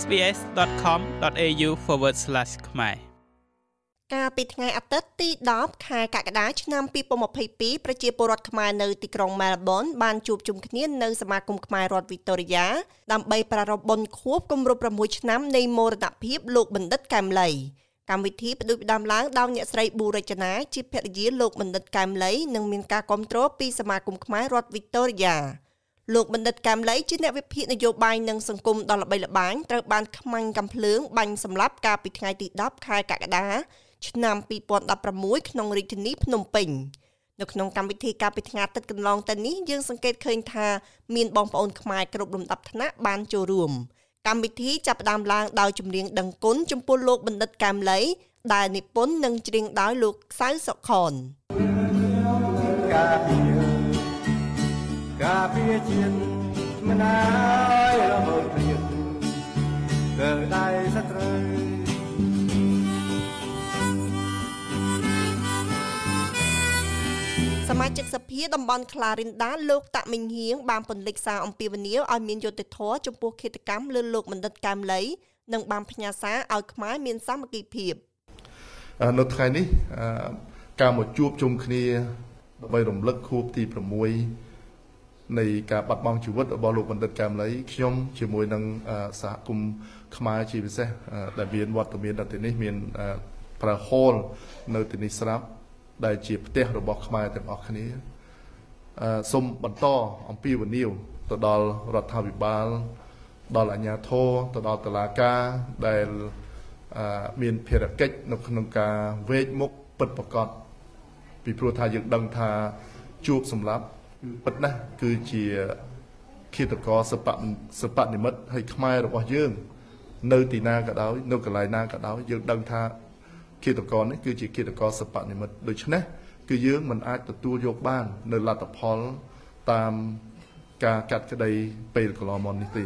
sbs.com.au/ ខ្មែរកាលពីថ្ងៃអាទិត្យទី10ខែកក្កដាឆ្នាំ2022ប្រជាពលរដ្ឋខ្មែរនៅទីក្រុងមែលប៊នបានជួបជុំគ្នានៅសមាគមខ្មែររដ្ឋវីតូរីយ៉ាដើម្បីប្រារព្ធបុណ្យខួបគម្រប់6ឆ្នាំនៃមរណភាពលោកបណ្ឌិតកែមលីកម្មវិធីផ្ដួចផ្ដើមឡើងដោយអ្នកស្រីប៊ូរចនាជាភរិយាលោកបណ្ឌិតកែមលីនិងមានការគ្រប់គ្រងពីសមាគមខ្មែររដ្ឋវីតូរីយ៉ា លោកបណ្ឌិតកែមលីជាអ្នកវិភាគនយោបាយនិងសង្គមដ៏ល្បីល្បាញត្រូវបានខ្មាញ់កំភ្លើងបាញ់សម្លាប់កាលពីថ្ងៃទី10ខែកក្កដាឆ្នាំ2016ក្នុងរាជធានីភ្នំពេញនៅក្នុងកម្មវិធីការពីថ្ងៃទឹកកន្លងទៅនេះយើងសង្កេតឃើញថាមានបងប្អូនខ្មែរគ្រប់លំដាប់ថ្នាក់បានចូលរួមកម្មវិធីចាប់ផ្ដើមឡើងដោយចម្រៀងដឹងគុណចំពោះលោកបណ្ឌិតកែមលីដែលនិពន្ធនិងច្រៀងដោយលោកសៅសុខនការពីការពី ជាតិមិនអាយរមើលព្រៀបកើដៃសត្រូវសមាជិកសភាតំបន់ក្លារិនដាលោកតាក់មិញហៀងបានពន្លិចសារអំពាវនាវឲ្យមានយុត្តិធម៌ចំពោះឃាតកម្មលើលោកបណ្ឌិតកែមលីនិងបានផ្ញើសារឲ្យខ្មែរមានសាមគ្គីភាពនៅថ្ងៃនេះការមកជួបជុំគ្នាដើម្បីរំលឹកខួបទី6 នៃការបាត់បង់ជីវិតរបស់លោកបណ្ឌិតកែមលីខ្ញុំជាមួយនឹងសហគមន៍ខ្មែរជាពិសេសដែលមានវត្តមាននៅទីនេះមានប្រើហូលនៅទីនេះស្រាប់ដែលជាផ្ទះរបស់ខ្មែរទាំងអស់គ្នាសូមបន្តអំពាវនាវទៅដល់រដ្ឋាភិបាលដល់អាជ្ញាធរទៅដល់តុលាការដែលមានភារកិច្ចនៅក្នុងការវេកមុខពិតប្រកបពីព្រោះថាយើងដឹងថាជួបសម្រាប់ ពិតណាស់គឺជាឃាតករសពសពនិមិត្តហើយខ្មែររបស់យើង នៅទីណាក៏ដោយ នៅកន្លែងណាក៏ដោយយើងដឹងថាឃាតករនេះគឺជាឃាតករសពនិមិត្តដូច្នេះគឺយើងមិនអាចទទួលយកបាន នៅលទ្ធផលតាមការកាត់ក្តីពេលកន្លងមកនេះទេ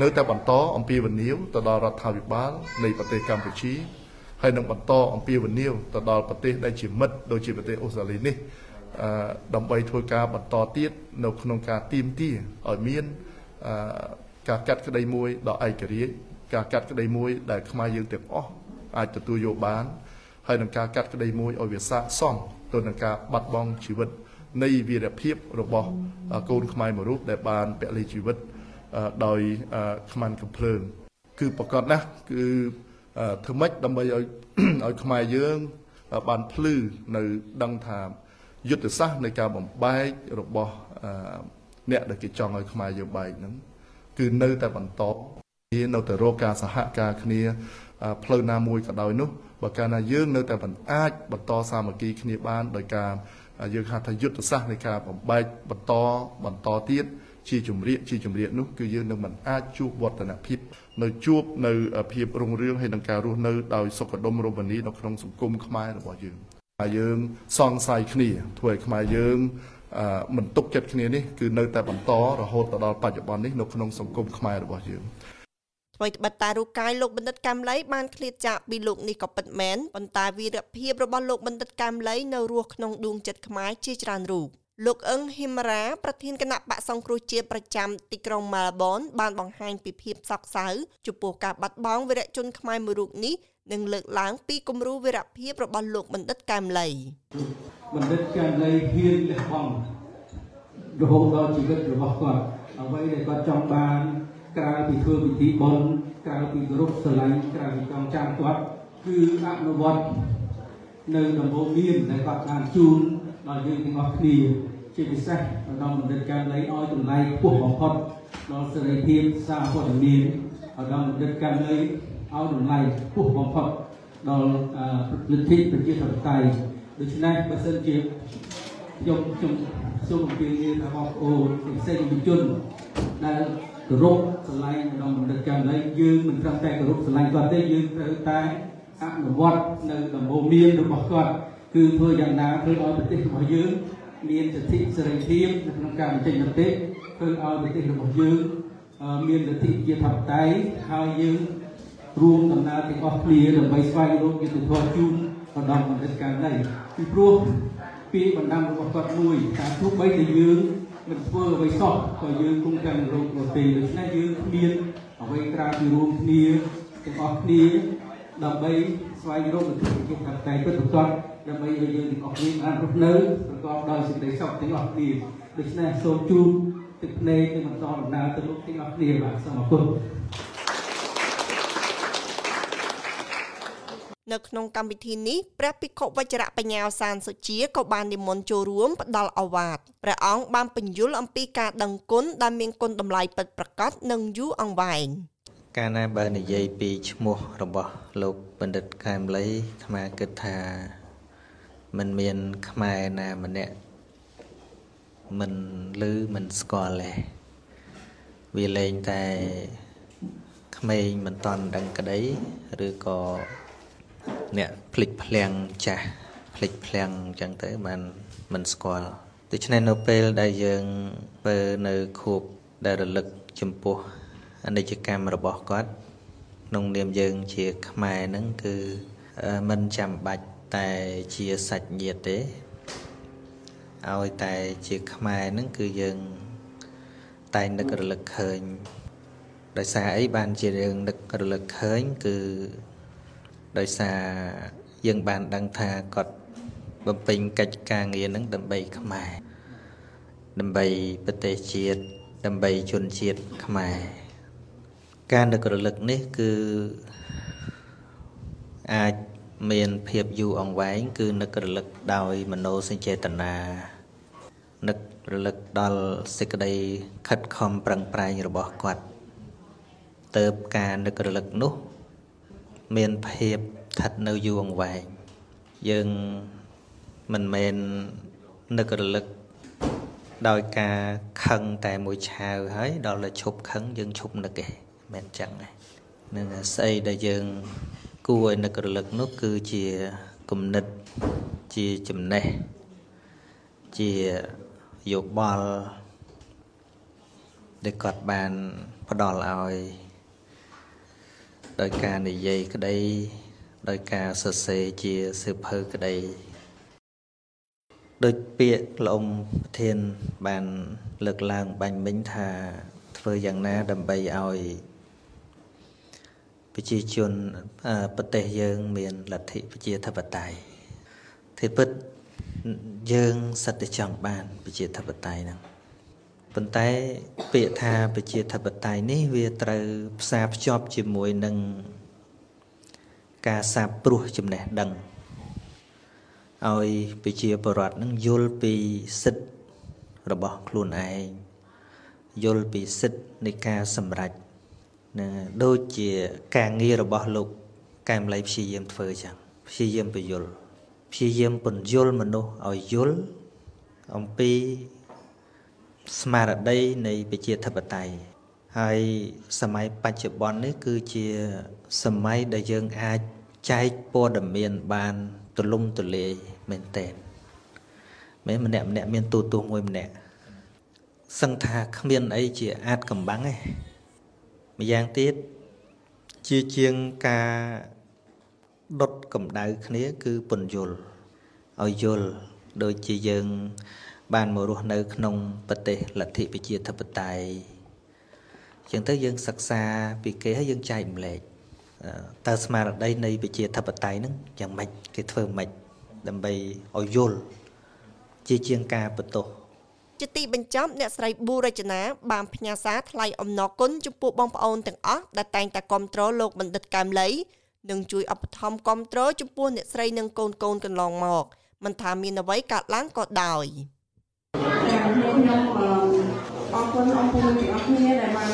នៅតែបន្តអំពាវនាវទៅដល់រដ្ឋាភិបាលនៃប្រទេសកម្ពុជាហើយនឹងបន្តអំពាវនាវទៅដល់ប្រទេសដែលជាមិត្តដូចជាប្រទេសអូស្ត្រាលីនេះអឺ ដើម្បីធ្វើការបន្តទៀតនៅក្នុងការទៀមទាឲ្យមានអឺការកាត់ក្តីមួយដ៏ឯករាជ្យការកាត់ក្តីមួយដែលខ្មែរយើងទាំងអស់អាចទទួលយកបានហើយនឹងការកាត់ក្តីមួយឲ្យវាស័ក្តិសមទៅនឹងការបាត់បង់ជីវិតនៃវីរភាពរបស់កូនខ្មែរមួយរូបដែលបានពលីជីវិតដោយខ្មាន់កំភ្លើង គឺប្រកាសណាស់គឺធ្វើម៉េចដើម្បីឲ្យឲ្យខ្មែរយើងបានភ្លឺនៅដឹងថា យុទ្ធសាស្ត្រនៃការបំបែករបស់អ្នកដែលគេចង់ឲ្យខ្មែរយើងបែកហ្នឹងគឺនៅតែបន្តនៅតែរកការសហការគ្នាផ្លូវណាមួយក៏ដោយនោះបើកាលណាយើងនៅតែមិនអាចបន្តសាមគ្គីគ្នាបានដោយការយើងហៅថាយុទ្ធសាស្ត្រនៃការបំបែកបន្តបន្តទៀតជាជំរាកជាជំរាកនោះគឺយើងនឹងមិនអាចជួបវឌ្ឍនភាពនៅជួបនៅភាពរុងរឿងហើយនឹងការរស់នៅដោយសុខដុមរមនានៅក្នុងសង្គមខ្មែររបស់យើង ហើយយើងសង្ស័យគ្នាធ្វើឲ្យខ្មែរយើងមិនទុកចិត្តគ្នានេះគឺនៅតែបន្តរហូតទៅដល់បច្ចុប្បន្ននេះនៅក្នុងសង្គមខ្មែររបស់យើងអ្វីត្បិតតែរូបកាយលោកបណ្ឌិតកែមលីបានឃ្លាតចាកពីលោកនេះក៏ពិតមែនប៉ុន្តែវីរភាពរបស់លោកបណ្ឌិតកែមលីនៅរស់ក្នុងដួងចិត្តខ្មែរជាច្រើនរូបលោកអឹងហ៊ីមរ៉ាប្រធានគណៈបកសង្គ្រោះជាតិប្រចាំទីក្រុងម៉ាល់ប៊នបានបង្ហាញពីភាពសោកសៅចំពោះការបាត់បង់វីរជនខ្មែរមួយរូបនេះ និងលើកឡើងពីគំរូវីរភាពរបស់លោកបណ្ឌិតកែមលីបណ្ឌិតកែមលីហ៊ានលះបង់រហូតដល់ជីវិតរបស់គាត់អ្វីដែលគាត់ចង់បានក្រៅពីធ្វើពិធីបុណ្យក្រៅពីគោរពស្រឡាញ់ក្រៅពីចងចាំគាត់គឺអនុវត្តនៅដំបូងមានដែលគាត់បានជូនដល់យើងទាំងអស់គ្នាជាពិសេសដល់បណ្ឌិតកាមលីឲ្យតម្លៃខ្ពស់បំផុតដល់សេរីភាពសារព័ត៌មានដល់បណ្ឌិតកាមលី ឲ្យតម្លៃខ្ពស់បំផុតដល់លទ្ធិប្រជាធិបតេយ្យដូច្នេះបើសិនជាខ្ញុំខ្ញុំសូមអំពាវនាវដល់បងប្អូនផ្សេងៗជនដែលគោរពស្រឡាញ់ម្ដងបណ្ឌិតកម្មលៃយើងមិនត្រឹមតែគោរពស្រឡាញ់គាត់ទេយើងត្រូវតែអនុវត្តនៅដំបូន្មានរបស់គាត់គឺធ្វើយ៉ាងណាធ្វើឲ្យប្រទេសរបស់យើងមានសិទ្ធិសេរីភាពនៅក្នុងការបញ្ចេញមតិធ្វើឲ្យប្រទេសរបស់យើងមានលទ្ធិជាធិបតេយ្យហើយយើង រួមដំណើរទាំងអស់គ្នាដើម្បីស្វែងរកយុត្តិធម៌ជូនម្ដងបណ្ឌិតកម្មលៃពីព្រោះពីបណ្ដាំរបស់គាត់មួយថាទោះបីតែយើងមិនធ្វើអ្វីសោះក៏យើងគង់តែរោគរទេដូច្នេះយើងគ្មានអ្វីក្រៅពីរួមគ្នាទាំងអស់គ្នាដើម្បីស្វែងរកលទ្ធិប្រជាធិបតេយ្យពិតប្រាកដដើម្បីឲ្យយើងទាំងអស់គ្នាបានរស់នៅប្រកបដោយសេចក្តីសុខទាំងអស់គ្នាដូច្នេះសូមជូនទឹកភ្នែកនិងបន្តដំណើរទៅលោកទាំងអស់គ្នាបាទសូមអរគុណ នៅក្នុងកម្មវិធីនេះព្រះភិក្ខុវជ្រៈបញ្ញាសានសុជាក៏បាននិមន្តចូលរួមផ្ដល់អវាទព្រះអង្គបានបញ្យល់អំពីការដឹងគុណដែលមានគុណតម្លៃពិតប្រាកដនិងយូរអង្វែងកាលណាបើនិយាយពីឈ្មោះរបស់លោកបណ្ឌិតកែមលីអាត្មាគិតថាมันមានខ្មែរណាម្នាក់មិនឮមិនស្គាល់ទេវាលែងតែក្មេងមិនតន់ដឹងក្តីឬក៏ អ្នកភ្លេចភ្លាំងចាស់ភ្លេចភ្លាំងអញ្ចឹងទៅបានមិនស្គាល់ដូច្នេះនៅពេលដែលយើងបើនៅខួបដែលរលឹកចំពោះអនិច្ចកម្មរបស់គាត់ក្នុងនាមយើងជាខ្មែរហ្នឹងគឺមិនចាំបាច់តែជាសាច់ញាតិទេឲ្យតែជាខ្មែរហ្នឹងគឺយើងតែនឹករលឹកឃើញដោយសារអីបានជារឿងនឹករលឹកឃើញគឺ ដោយសារយើងបានដឹងថាគាត់បំពេញកិច្ចការងារនឹងដើម្បីខ្មែរដើម្បីប្រទេសជាតិដើម្បីជនជាតិខ្មែរការនឹករលឹកនេះគឺអាចមានភាពយូរអង្វែងគឺនឹករលឹកដោយមโนសញ្ចេតនានឹករលឹកដល់សេចក្តីខិតខំប្រឹងប្រែងរបស់គាត់ទៅការនឹករលឹកនោះ មានភាពស្ថិតនៅយូរអង្វែងយើងមិនមែននឹករលឹកដោយការខឹងតែមួយឆាវហើយដល់តែឈប់ខឹងយើងឈប់នឹកឯងមិនចឹងទេនឹងស្អីដែលយើងគួរឲ្យនឹករលឹកនោះគឺជាគំនិតជាចំណេះជាយោបល់ដែលគាត់បានផ្ដល់ឲ្យ ដោយការនិយាយក្តី ដោយការសរសេរជាសៀវភៅក្តីដោយពាក្យលំប្រធានបានលើកឡើងបាញ់មិញថាធ្វើយ៉ាងណាដើម្បីឲ្យប្រជាជនប្រទេសយើងមានលទ្ធិប្រជាធិបតេយ្យទីពិតយើងសិតតែចង់បានប្រជាធិបតេយ្យហ្នឹង ប៉ុន្តែពាក្យថាប្រជាធិបតេយ្យនេះវាត្រូវផ្សារភ្ជាប់ជាមួយនឹងការសាបព្រោះចំណេះដឹងឲ្យប្រជាពលរដ្ឋនឹងយល់ពីសិទ្ធិរបស់ខ្លួនឯងយល់ពីសិទ្ធិនៃការសម្រេចណាដូចជាការងាររបស់លោកកែមលៃព្យាយាមធ្វើចឹងព្យាយាមបញ្យល់ព្យាយាមពន្យល់មនុស្សឲ្យយល់អំពី ស្មារតីនៃប្រជាធិបតេយ្យហើយសម័យបច្ចុប្បន្ននេះគឺជាសម័យដែលយើងអាចចែកព័ត៌មានបានទូលំទូលាយមែនតើមិនម្នាក់ម្នាក់មានទូទស្សន៍មួយម្នាក់សឹងថាគ្មានអីជាអាចកំបាំងទេម្យ៉ាងទៀតជាជាងការដុតកម្ដៅគ្នាគឺពន្យល់ឲ្យយល់ដូចជាយើង បានមករស់នៅក្នុងប្រទេសលទ្ធិប្រជាធិបតេយ្យចឹងទៅយើងសិក្សាពីគេហើយយើងចែកម្លែកតើស្មារតីនៃប្រជាធិបតេយ្យហ្នឹងយ៉ាងម៉េចគេធ្វើម៉េចដើម្បីឲ្យយល់ជាជាងការបន្ទោសជាទីបញ្ចប់អ្នកស្រីប៊ូរចនាបានផ្ញើសារថ្លែងអំណរគុណចំពោះបងប្អូនទាំងអស់ដែលតែងតែគ្រប់គ្រងលោកបណ្ឌិតកែមលីនិងជួយឧបត្ថម្ភគ្រប់គ្រងចំពោះអ្នកស្រីនិងកូនកូនកន្លងមកមិនថាមានអ្វីកើតឡើងក៏ដោយ ខ្ញុំអរគុណអរគុណទាំងអស់គ្នាដែលបាន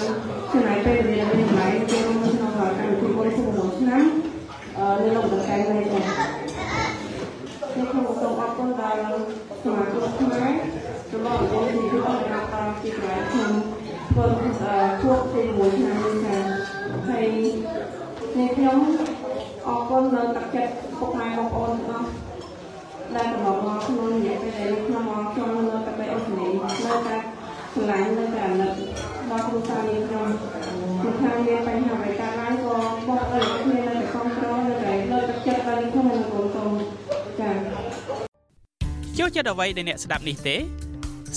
ចំណាយពេលវេលាពីកន្លែងចូលក្នុងកម្មវិធីបុណ្យ16ឆ្នាំនៅលោកដង្កែនេះចា៎ខ្ញុំសូមសូមអរគុណដល់សមាជិកខ្មែរសម្រាប់វិធីទីអរណាតាមទីកន្លែងខ្ញុំធ្វើជួបទី1ឆ្នាំនេះចា៎ហើយនេះខ្ញុំអរគុណដល់ទឹកចិត្តពុកម៉ែបងប្អូនទាំងអស់ ដែលកន្លងមកក្នុងរយៈពេលដែលខ្ញុំមកខ្ញុំនៅតែបីអូស្ត្រាលីនៅតែឆ្លាញ់នៅតែអាណិតដល់គ្រួសារនេះខ្ញុំមិនថាមានបញ្ហាអ្វីកើតឡើងក៏បងប្អូនគ្នានៅតែគ្រប់គ្រងនៅតែលើកទឹកចិត្តដល់ខ្ញុំនិងកូនកូនចា៎ចូលចិត្តអ្វីដែលអ្នកស្ដាប់នេះទេ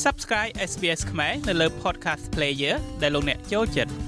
Subscribe SBS ខ្មែរនៅលើ Podcast Player ដែលលោកអ្នកចូលចិត្ត